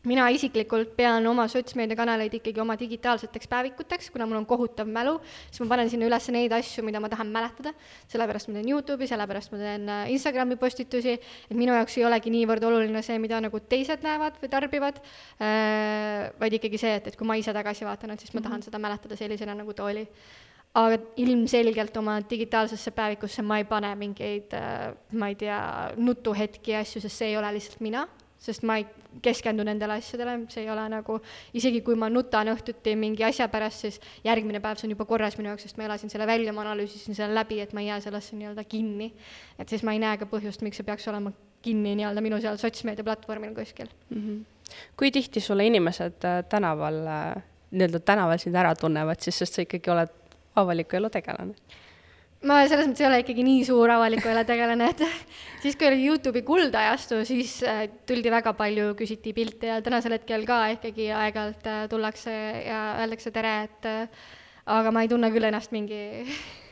mina isiklikult pean oma sotsmeediakanaleid ikkagi oma digitaalseteks päevikuteks, kuna mul on kohutav mälu, siis ma panen sinna üles neid asju, mida ma tahan mäletada, sellepärast ma teen Youtube'i, sellepärast ma teen äh, Instagrami postitusi, et minu jaoks ei olegi niivõrd oluline see, mida nagu teised näevad või tarbivad äh,, vaid ikkagi see, et, et kui ma ise tagasi vaatan, et siis ma tahan seda mäletada sellisena, nagu ta oli. Aga ilmselgelt oma digitaalsesse päevikusse ma ei pane mingeid, äh, ma ei tea, nutuhetki ja asju, sest see ei ole lihtsalt mina, sest ma ei keskendu nendele asjadele, see ei ole nagu, isegi kui ma nutan õhtuti mingi asja pärast, siis järgmine päev see on juba korras minu jaoks, sest ma elasin selle välja, ma analüüsisin selle läbi, et ma ei jää sellesse nii-öelda kinni. et siis ma ei näe ka põhjust, miks see peaks olema kinni nii-öelda minu seal sotsmeediaplatvormil kuskil mm. -hmm. kui tihti sulle inimesed äh, tänaval, nii-öelda tänaval sind ära tunnevad siis, sest sa ikkagi oled avaliku elu tegelane? Ma selles mõttes ei ole ikkagi nii suur avaliku elu tegelane, et siis, kui oli Youtube'i kuldajastu, siis äh, tuldi väga palju, küsiti pilte ja tänasel hetkel ka ikkagi aeg-ajalt äh, tullakse ja öeldakse tere, et äh, aga ma ei tunne küll ennast mingi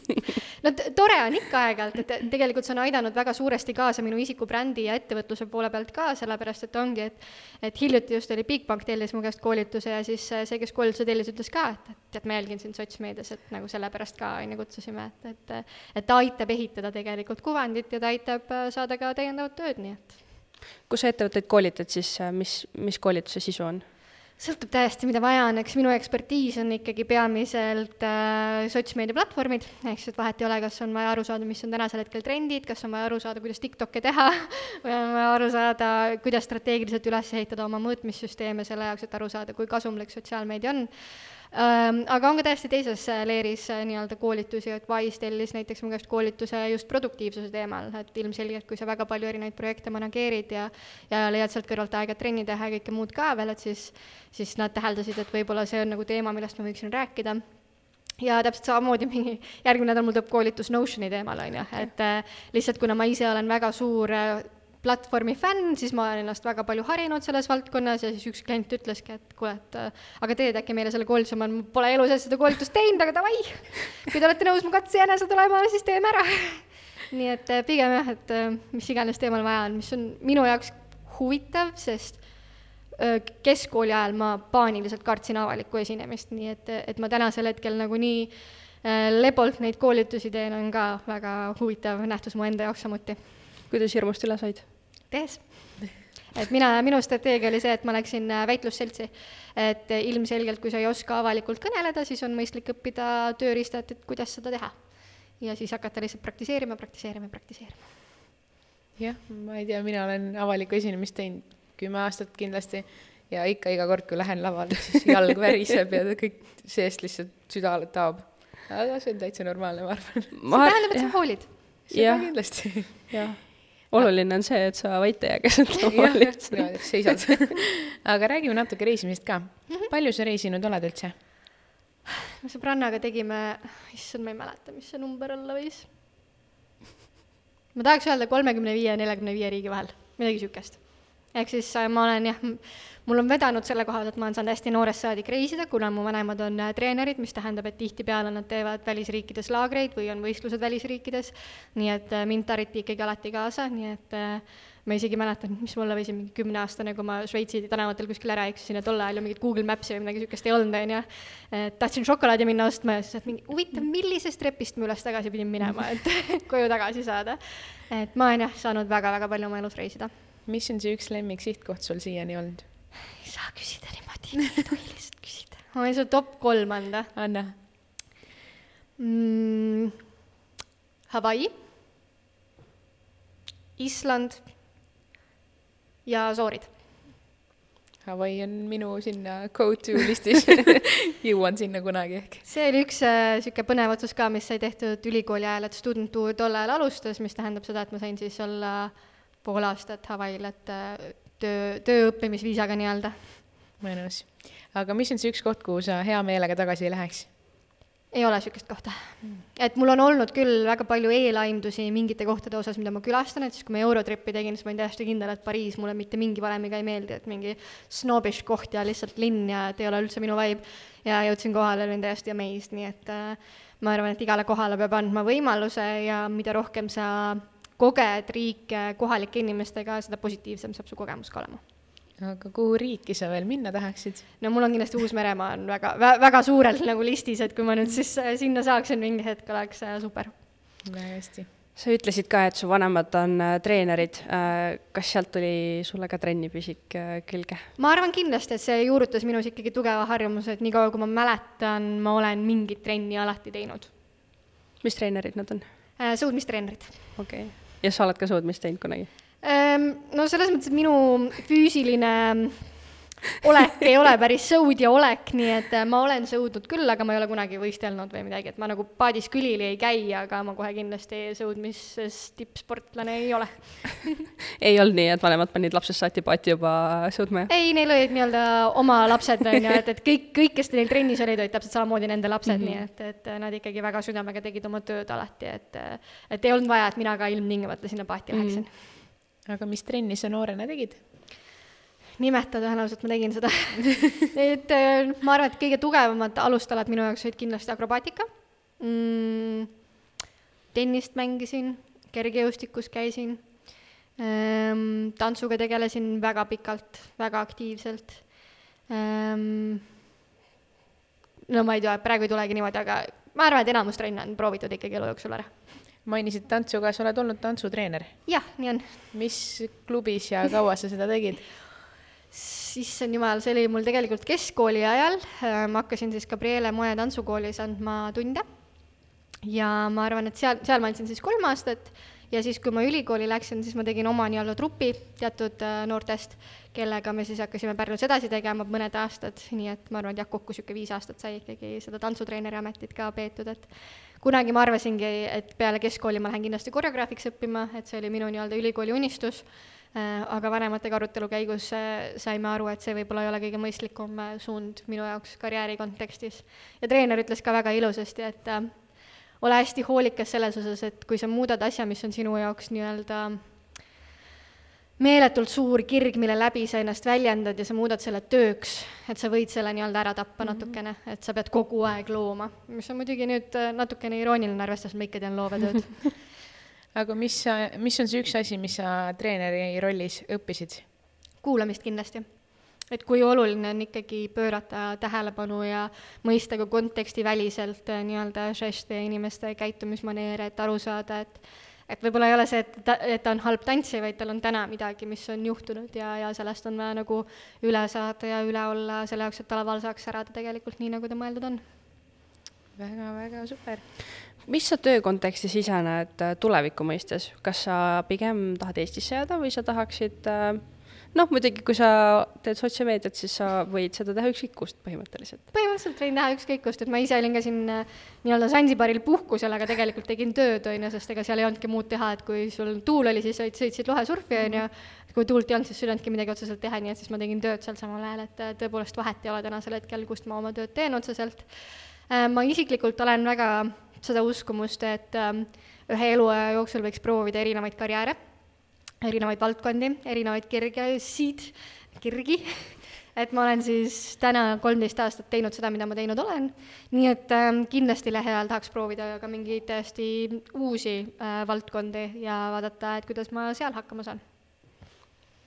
no tore on ikka aeg-ajalt, et tegelikult see on aidanud väga suuresti kaasa minu isikubrändi ja ettevõtluse poole pealt ka, sellepärast et ongi, et et hiljuti just oli Bigbank tellis mu käest koolituse ja siis see, kes koolituse tellis, ütles ka, et, et tead, ma jälgin sind sotsmeedias, et nagu sellepärast ka on ju kutsusime, et, et et ta aitab ehitada tegelikult kuvandit ja ta aitab saada ka täiendavat tööd, nii et kui sa ettevõtteid koolitad, siis mis, mis koolituse sisu on? Sõltub täiesti, mida vaja on, eks minu ekspertiis on ikkagi peamiselt äh, sotsmeediaplatvormid, ehk siis et vahet ei ole, kas on vaja aru saada, mis on tänasel hetkel trendid, kas on vaja aru saada, kuidas TikTok'e teha või on vaja aru saada, kuidas strateegiliselt üles ehitada oma mõõtmissüsteeme selle jaoks, et aru saada, kui kasumlik sotsiaalmeedia on aga on ka täiesti teises leeris äh, nii-öelda koolitusi, et Wise tellis näiteks mu käest koolituse just produktiivsuse teemal, et ilmselgelt, kui sa väga palju erinevaid projekte manageerid ja ja leiad sealt kõrvalt aega trenni teha ja kõike muud ka veel, et siis siis nad täheldasid, et võib-olla see on nagu teema, millest ma võiksin rääkida. Ja täpselt samamoodi mingi järgmine nädal mul tuleb koolitus Notioni teemal, on ju, et äh, lihtsalt kuna ma ise olen väga suur äh, platvormi fänn, siis ma olen ennast väga palju harinud selles valdkonnas ja siis üks klient ütleski, et kuule, et äh, aga teed äkki meile selle koolituse, ma pole elu sees seda koolitust teinud, aga davai, kui te olete nõus mu katsejänese tulema, siis teeme ära. nii et äh, pigem jah, et äh, mis iganes teemal vaja on, mis on minu jaoks huvitav, sest keskkooli ajal ma paaniliselt kartsin avalikku esinemist, nii et, et ma tänasel hetkel nagunii lebolt neid koolitusi teen, on ka väga huvitav nähtus mu enda jaoks samuti. kuidas hirmust üle said? Tehes. et mina, minu strateegia oli see, et ma läksin äh, väitlusseltsi. et ilmselgelt, kui sa ei oska avalikult kõneleda, siis on mõistlik õppida tööriistad, et kuidas seda teha. ja siis hakata lihtsalt praktiseerima, praktiseerima, praktiseerima. jah, ma ei tea, mina olen avalikku esinemist teinud kümme aastat kindlasti ja ikka iga kord, kui lähen lavale, siis jalg väriseb ja kõik seest lihtsalt süda taob. aga see on täitsa normaalne, ma arvan. see tähendab, et sa hoolid. seda kindlasti. jah oluline on see, et sa vait ei jää keset lavali. seisad aga räägime natuke reisimisest ka. Mhm. palju sa reisinud oled üldse? me sõbrannaga tegime, issand, ma ei mäleta, mis see number olla võis. ma tahaks öelda kolmekümne viie ja neljakümne viie riigi vahel, midagi niisugust. Ehk siis äh, ma olen jah, mul on vedanud selle koha pealt, ma olen saanud hästi noorest saadik reisida, kuna mu vanemad on äh, treenerid, mis tähendab, et tihtipeale nad teevad välisriikides laagreid või on võistlused välisriikides, nii et äh, mind tariti ikkagi alati kaasa, nii et ma isegi mäletan, mis ma olla võisin, mingi kümneaastane, kui ma Šveitsi tänavatel kuskil ära eksisin ja tol ajal ju mingit Google Maps'i või midagi niisugust ei olnud, on ju. tahtsin šokolaadi minna ostma ja siis, et mingi huvitav, millisest trepist ma üles-tagasi pidin minema, et koju tagasi saada. et ma olen jah, saanud väga-väga palju oma elus reisida. Mis on see üks lemmik sihtkoht sul siiani olnud? ei saa küsida niimoodi, ei tohi lihtsalt küsida. ma võin sulle top kolm anda. anna mm,. Hawaii, Island ja Soorid. Hawaii on minu sinna go-to listis jõuan sinna kunagi ehk. see oli üks niisugune äh, põnev otsus ka, mis sai tehtud ülikooli ajal, et student tour tol ajal alustas, mis tähendab seda, et ma sain siis olla pool aastat Hawaii'l, et äh, töö, tööõppimisviisaga nii-öelda. mõnus. aga mis on see üks koht, kuhu sa hea meelega tagasi ei läheks? ei ole niisugust kohta mm.. et mul on olnud küll väga palju eelaimdusi mingite kohtade osas, mida ma külastan, et siis kui ma Eurotripi tegin, siis ma olin täiesti kindel, et Pariis mulle mitte mingi valemiga ei meeldi, et mingi snobbish koht ja lihtsalt linn ja et ei ole üldse minu vibe. ja jõudsin kohale, olin täiesti amazed, nii et äh, ma arvan, et igale kohale peab andma võimaluse ja mida rohkem sa koged riike kohalike inimestega, seda positiivsem saab su kogemus ka olema aga kuhu riiki sa veel minna tahaksid? no mul on kindlasti Uus-Meremaa on väga, väga suurelt nagu listis, et kui ma nüüd siis äh, sinna saaksin mingi hetk, oleks äh, super. väga hästi. sa ütlesid ka, et su vanemad on treenerid. kas sealt tuli sulle ka trennipisik külge? ma arvan kindlasti, et see juurutas minus ikkagi tugeva harjumuse, et niikaua, kui ma mäletan, ma olen mingit trenni alati teinud. mis treenerid nad on? sõudmistreenerid. okei okay., ja sa oled ka sõudmist teinud kunagi? Ehm, no selles mõttes, et minu füüsiline olek ei ole päris sõudja olek, nii et äh, ma olen sõudnud küll, aga ma ei ole kunagi võistelnud või midagi, et ma nagu paadis külili ei käi, aga ma kohe kindlasti sõudmises tippsportlane ei ole ei olnud nii, et vanemad panid lapsest saati paati juba sõudma? ei, neil olid nii-öelda oma lapsed, on ju, et, et kõik, kõik, kes neil trennis olid, olid täpselt samamoodi nende lapsed mm, -hmm. nii et, et nad ikkagi väga südamega tegid oma tööd alati, et et ei olnud vaja, et mina ka ilmtingimata sinna paati läheksin mm. -hmm aga mis trenni sa noorena tegid? Nimeta tõenäoliselt ma tegin seda et äh, ma arvan, et kõige tugevamad alustalad minu jaoks olid kindlasti akrobaatika mm,. tennist mängisin, kergejõustikus käisin ähm,, tantsuga tegelesin väga pikalt, väga aktiivselt ähm,. no ma ei tea, praegu ei tulegi niimoodi, aga ma arvan, et enamus trenne on proovitud ikkagi elu jooksul ära mainisid tantsu, kas oled olnud tantsutreener? jah, nii on. mis klubis ja kaua sa seda tegid? Issand jumal, see oli mul tegelikult keskkooli ajal, ma hakkasin siis Gabriele Moe tantsukoolis andma tunde. Ja ma arvan, et seal, seal ma andsin siis kolm aastat. Ja siis, kui ma ülikooli läksin, siis ma tegin oma nii-öelda trupi teatud äh, noortest, kellega me siis hakkasime Pärnus edasi tegema mõned aastad, nii et ma arvan, et jah, kokku niisugune viis aastat sai ikkagi seda tantsutreeneri ametit ka peetud, et kunagi ma arvasingi, et peale keskkooli ma lähen kindlasti koreograafiks õppima, et see oli minu nii-öelda ülikooli unistus, äh, aga vanematega arutelu käigus äh, saime aru, et see võib-olla ei ole kõige mõistlikum äh, suund minu jaoks karjääri kontekstis. ja treener ütles ka väga ilusasti, et ole hästi hoolikas selles osas, et kui sa muudad asja, mis on sinu jaoks nii-öelda meeletult suur kirg, mille läbi sa ennast väljendad ja sa muudad selle tööks, et sa võid selle nii-öelda ära tappa mm -hmm. natukene, et sa pead kogu aeg looma, mis on muidugi nüüd äh, natukene irooniline, arvestades ma ikka teen loovetööd aga mis sa, mis on see üks asi, mis sa treeneri rollis õppisid? kuulamist kindlasti. et kui oluline on ikkagi pöörata tähelepanu ja mõista ka kontekstiväliselt äh, nii-öelda žeste ja inimeste käitumismaneere, et aru saada, et et võib-olla ei ole see, et ta, et ta on halb tantsija, vaid tal on täna midagi, mis on juhtunud ja, ja sellest on vaja nagu üle saada ja üle olla selle jaoks, et ta laval saaks särada tegelikult nii, nagu ta mõeldud on väga,. väga-väga super. mis sa töö kontekstis ise näed äh, tuleviku mõistes, kas sa pigem tahad Eestisse jääda või sa tahaksid äh, noh, muidugi kui sa teed sotsiaalmeediat, siis sa võid seda teha ükskõik kust põhimõtteliselt. põhimõtteliselt võin teha ükskõik kust, et ma ise olin ka siin äh, nii-öelda Sansibaril puhkusel, aga tegelikult tegin tööd, on ju, sest ega seal ei olnudki muud teha, et kui sul tuul oli, siis sõit- sõitsid lohesurfi, on ju, kui tuult ei olnud, siis ei olnudki midagi otseselt teha, nii et siis ma tegin tööd seal samal ajal, et äh, tõepoolest vahet ei ole tänasel hetkel, kust ma oma tööd teen otseselt. ma isiklikult olen väga seda uskumust, et ühe eluaja jooksul võiks proovida erinevaid karjääre erinevaid valdkondi, erinevaid kirgesid, kirgi, et ma olen siis täna kolmteist aastat teinud seda, mida ma teinud olen, nii et ähm, kindlasti lähiajal tahaks proovida ka mingeid täiesti uusi äh, valdkondi ja vaadata, et kuidas ma seal hakkama saan.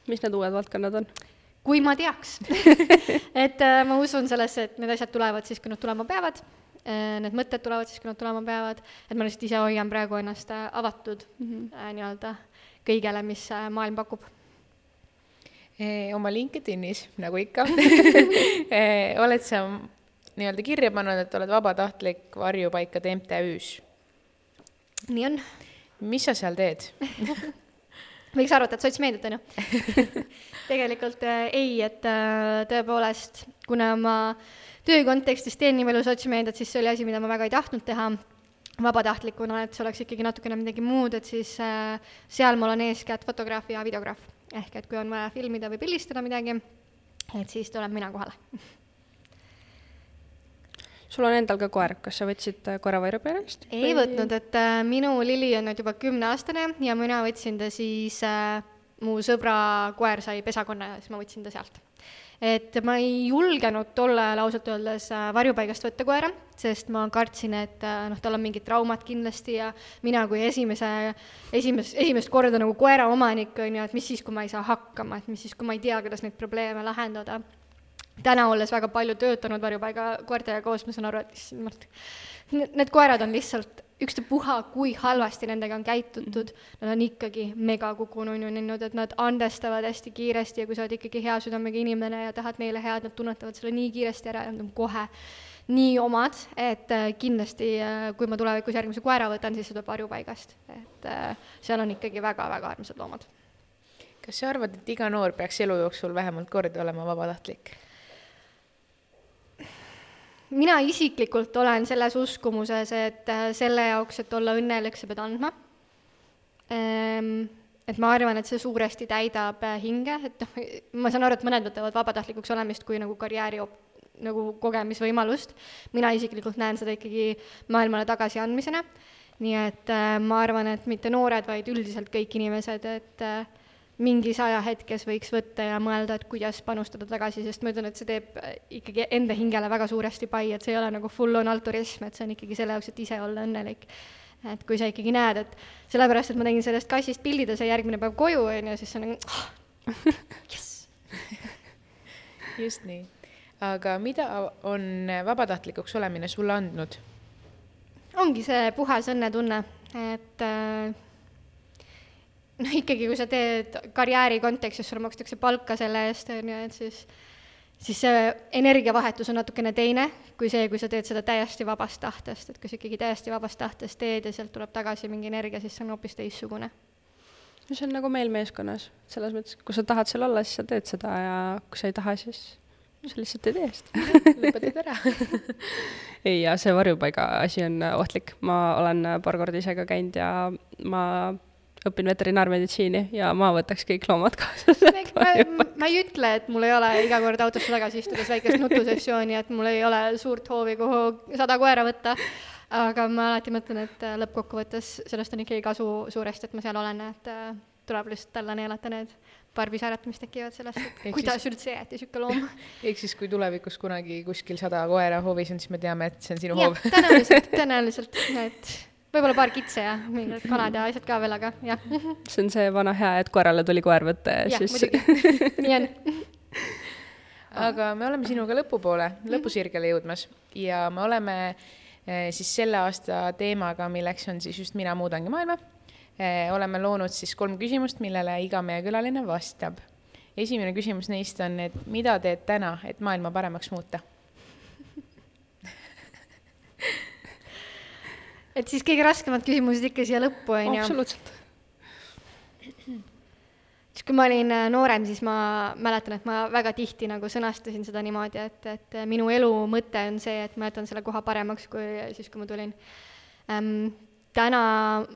mis need uued valdkonnad on? kui ma teaks et äh, ma usun sellesse, et need asjad tulevad siis, kui nad tulema peavad, need mõtted tulevad siis, kui nad tulema peavad, et ma lihtsalt ise hoian praegu ennast äh, avatud mm -hmm. äh, nii-öelda kõigele, mis äh, maailm pakub. Eh, oma LinkedInis, nagu ikka eh, oled sa nii-öelda kirja pannud, et oled vabatahtlik varjupaikade MTÜ-s. nii on mis sa seal teed? võiks arvata, et sotsmeediat on ju. tegelikult äh, ei, et äh, tõepoolest, kuna ma töö kontekstis teen nii palju sotsmeediat, siis see oli asi, mida ma väga ei tahtnud teha vabatahtlikuna, et see oleks ikkagi natukene midagi muud, et siis äh, seal ma olen eeskätt fotograaf ja videograaf. ehk et kui on vaja filmida või pildistada midagi, et siis tulen mina kohale. sul on endal ka koer, kas sa võtsid äh, koera varjupaigast? ei võtnud, et äh, minu Lili on nüüd juba kümneaastane ja mina võtsin ta siis äh,, mu sõbra koer sai pesakonna ja siis ma võtsin ta sealt. Et ma ei julgenud tol ajal ausalt öeldes äh, varjupaigast võtta koera, sest ma kartsin, et äh, noh, tal on mingid traumad kindlasti ja mina kui esimese, esimest, esimest korda nagu koera omanik on ju, et mis siis, kui ma ei saa hakkama, et mis siis, kui ma ei tea, kuidas neid probleeme lahendada. Täna olles väga palju töötanud varjupaiga koertega koos, ma saan aru, et issand jumal, need koerad on lihtsalt ükstapuha, kui halvasti nendega on käitutud, nad on ikkagi mega kukununud, et nad andestavad hästi kiiresti ja kui sa oled ikkagi hea südamega inimene ja tahad neile head, nad tunnetavad selle nii kiiresti ära ja nad on kohe nii omad, et äh, kindlasti äh, kui ma tulevikus järgmise koera võtan, siis see tuleb varjupaigast, et äh, seal on ikkagi väga-väga armsad loomad. Kas sa arvad, et iga noor peaks elu jooksul vähemalt kord olema vabatahtlik? Mina isiklikult olen selles uskumuses, et äh, selle jaoks, et olla õnnelik, sa pead andma. et ma arvan, et see suuresti täidab äh, hinge, et noh, ma saan aru, et mõned võtavad vabatahtlikuks olemist kui nagu karjääri op- nagu kogemisvõimalust. mina isiklikult näen seda ikkagi maailmale tagasiandmisena. nii et äh, ma arvan, et mitte noored, vaid üldiselt kõik inimesed, et äh, mingis ajahetkes võiks võtta ja mõelda, et kuidas panustada tagasi, sest ma ütlen, et see teeb äh, ikkagi enda hingele väga suuresti pai, et see ei ole nagu full-on alturism, et see on ikkagi selle jaoks, et ise olla õnnelik. et kui sa ikkagi näed, et sellepärast, et ma tegin sellest kassist pildi, ta sai järgmine päev koju, on ju, siis see on nagu oh, jess. just nii. aga mida on vabatahtlikuks olemine sulle andnud? ongi see puhas õnnetunne, et äh, noh, ikkagi kui sa teed karjääri kontekstis, sulle makstakse palka selle eest, on ju, et siis siis see energiavahetus on natukene teine kui see, kui sa teed seda täiesti vabast tahtest, et kui sa ikkagi täiesti vabast tahtest teed ja sealt tuleb tagasi mingi energia, siis see on hoopis teistsugune. no see on nagu meil meeskonnas, selles mõttes, kui sa tahad seal olla, siis sa teed seda ja kui sa ei taha, siis sa lihtsalt ei tee seda. lõpetad ära. ei, ja see varjupaiga asi on ohtlik, ma olen paar korda ise ka käinud ja ma õpin veterinaarmeditsiini ja ma võtaks kõik loomad kaasa ma, varjupaigast. ma ei ütle, et mul ei ole iga kord autosse tagasi istudes väikest nutusessiooni, et mul ei ole suurt hoovi, kuhu sada koera võtta, aga ma alati mõtlen, et äh, lõppkokkuvõttes sellest on ikkagi kasu suuresti, et ma seal olen, et äh, tuleb lihtsalt alla neelata need paar pisarad, mis tekivad sellest, et Ehk kuidas üldse jäeti niisugune loom. ehk siis, kui tulevikus kunagi kuskil sada koera hoovis on, siis me teame, et see on sinu jah hoov., tõenäoliselt, tõenäoliselt, et võib-olla paar kitse ja mingid kanad ja asjad ka veel, aga jah, see on see vana hea, et koerale tuli koer võtta ja siis nii on. aga me oleme sinuga lõpupoole, lõpusirgele jõudmas ja me oleme eh, siis selle aasta teemaga, milleks on siis just Mina muudangi maailma, oleme loonud siis kolm küsimust, millele iga meie külaline vastab. esimene küsimus neist on, et mida teed täna, et maailma paremaks muuta? Et siis kõige raskemad küsimused ikka siia lõppu, on ju. absoluutselt. siis kui ma olin äh, noorem, siis ma mäletan, et ma väga tihti nagu sõnastasin seda niimoodi, et, et minu elu mõte on see, et ma jätan selle koha paremaks, kui siis, kui ma tulin ähm, täna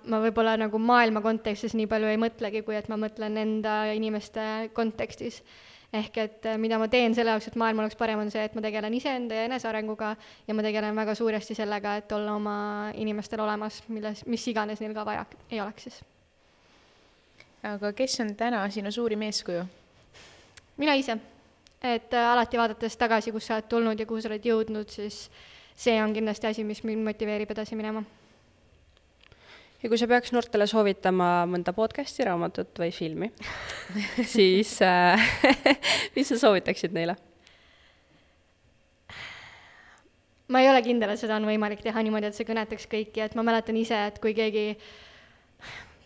ma võib-olla nagu maailma kontekstis nii palju ei mõtlegi, kui et ma mõtlen enda inimeste kontekstis. Ehk et äh, mida ma teen selle jaoks, et maailm oleks parem, on see, et ma tegelen iseenda ja enesearenguga ja ma tegelen väga suuresti sellega, et olla oma inimestel olemas, milles, mis iganes neil ka vaja ei oleks siis. aga kes on täna sinu suurim eeskuju? mina ise. et äh, alati vaadates tagasi, kus sa oled tulnud ja kuhu sa oled jõudnud, siis see on kindlasti asi, mis mind motiveerib edasi minema ja kui sa peaks noortele soovitama mõnda podcast'i, raamatut või filmi siis äh, mis sa soovitaksid neile? ma ei ole kindel, et seda on võimalik teha niimoodi, et see kõnetaks kõiki, et ma mäletan ise, et kui keegi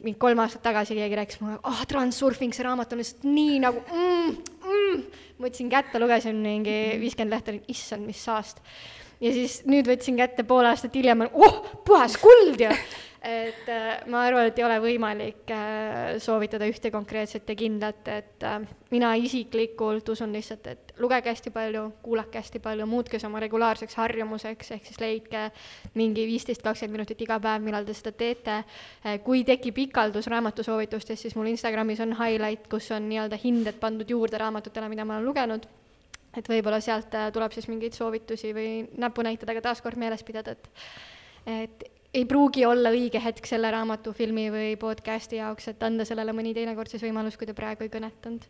mingi kolm aastat tagasi keegi rääkis mulle, ah oh,, Transurfing, see raamat on lihtsalt nii nagu mm, mm. võtsin kätte, lugesin mingi viiskümmend lehte, issand, mis saast. ja siis nüüd võtsin kätte pool aastat hiljem, oh, puhas kuld ja et äh, ma arvan, et ei ole võimalik äh, soovitada ühte konkreetset ja kindlat, et äh, mina isiklikult usun lihtsalt, et lugege hästi palju, kuulake hästi palju, muutke see oma regulaarseks harjumuseks, ehk siis leidke mingi viisteist, kakskümmend minutit iga päev, millal te seda teete. kui tekib ikaldus raamatusoovitustest, siis mul Instagramis on highlight, kus on nii-öelda hinded pandud juurde raamatutele, mida ma olen lugenud et võib-olla sealt tuleb siis mingeid soovitusi või näpunäitedega taaskord meeles pidada, et et ei pruugi olla õige hetk selle raamatu, filmi või podcast'i jaoks, et anda sellele mõni teinekord siis võimalus, kui ta praegu ei kõnetanud.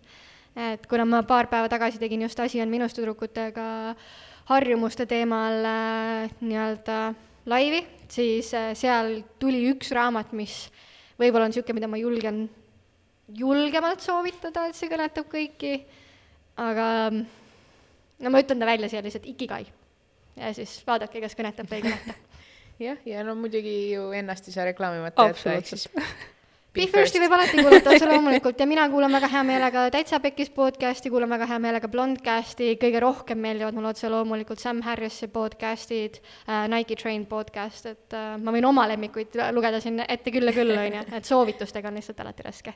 et kuna ma paar päeva tagasi tegin just Asi on minust tüdrukutega harjumuste teemal äh, nii-öelda laivi, siis äh, seal tuli üks raamat, mis võib-olla on niisugune, mida ma julgen julgemalt soovitada, et see kõnetab kõiki, aga no ma ütlen ta välja siia lihtsalt, Ikigai. ja siis vaadake, kas kõnetab või ei kõneta jah, ja no muidugi ju ennast ei saa reklaamimata jätta, ehk siis Be Firsti võib alati kuulata otse loomulikult ja mina kuulan väga hea meelega Täitsa Pekkis podcasti, kuulan väga hea meelega Blondcasti, kõige rohkem meeldivad mulle otse loomulikult Sam Harris'i podcastid äh,, Nike Train podcast, et äh, ma võin oma lemmikuid lugeda siin ette küll ja küll, on ju, et soovitustega on lihtsalt alati raske.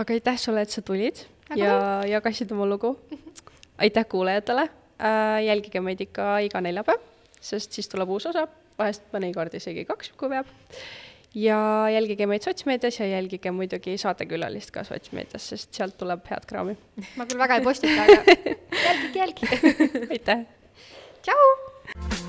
aga aitäh sulle, et sa tulid aga ja jagasid oma lugu. aitäh kuulajatele. Äh,, jälgige meid ikka iga neljapäev, sest siis tuleb uus osa vahest mõnikord isegi kaks, kui veab. ja jälgige meid sotsmeedias ja jälgige muidugi saatekülalist ka sotsmeedias, sest sealt tuleb head kraami. ma küll väga ei postita, aga jälgige, jälgige aitäh! tšau!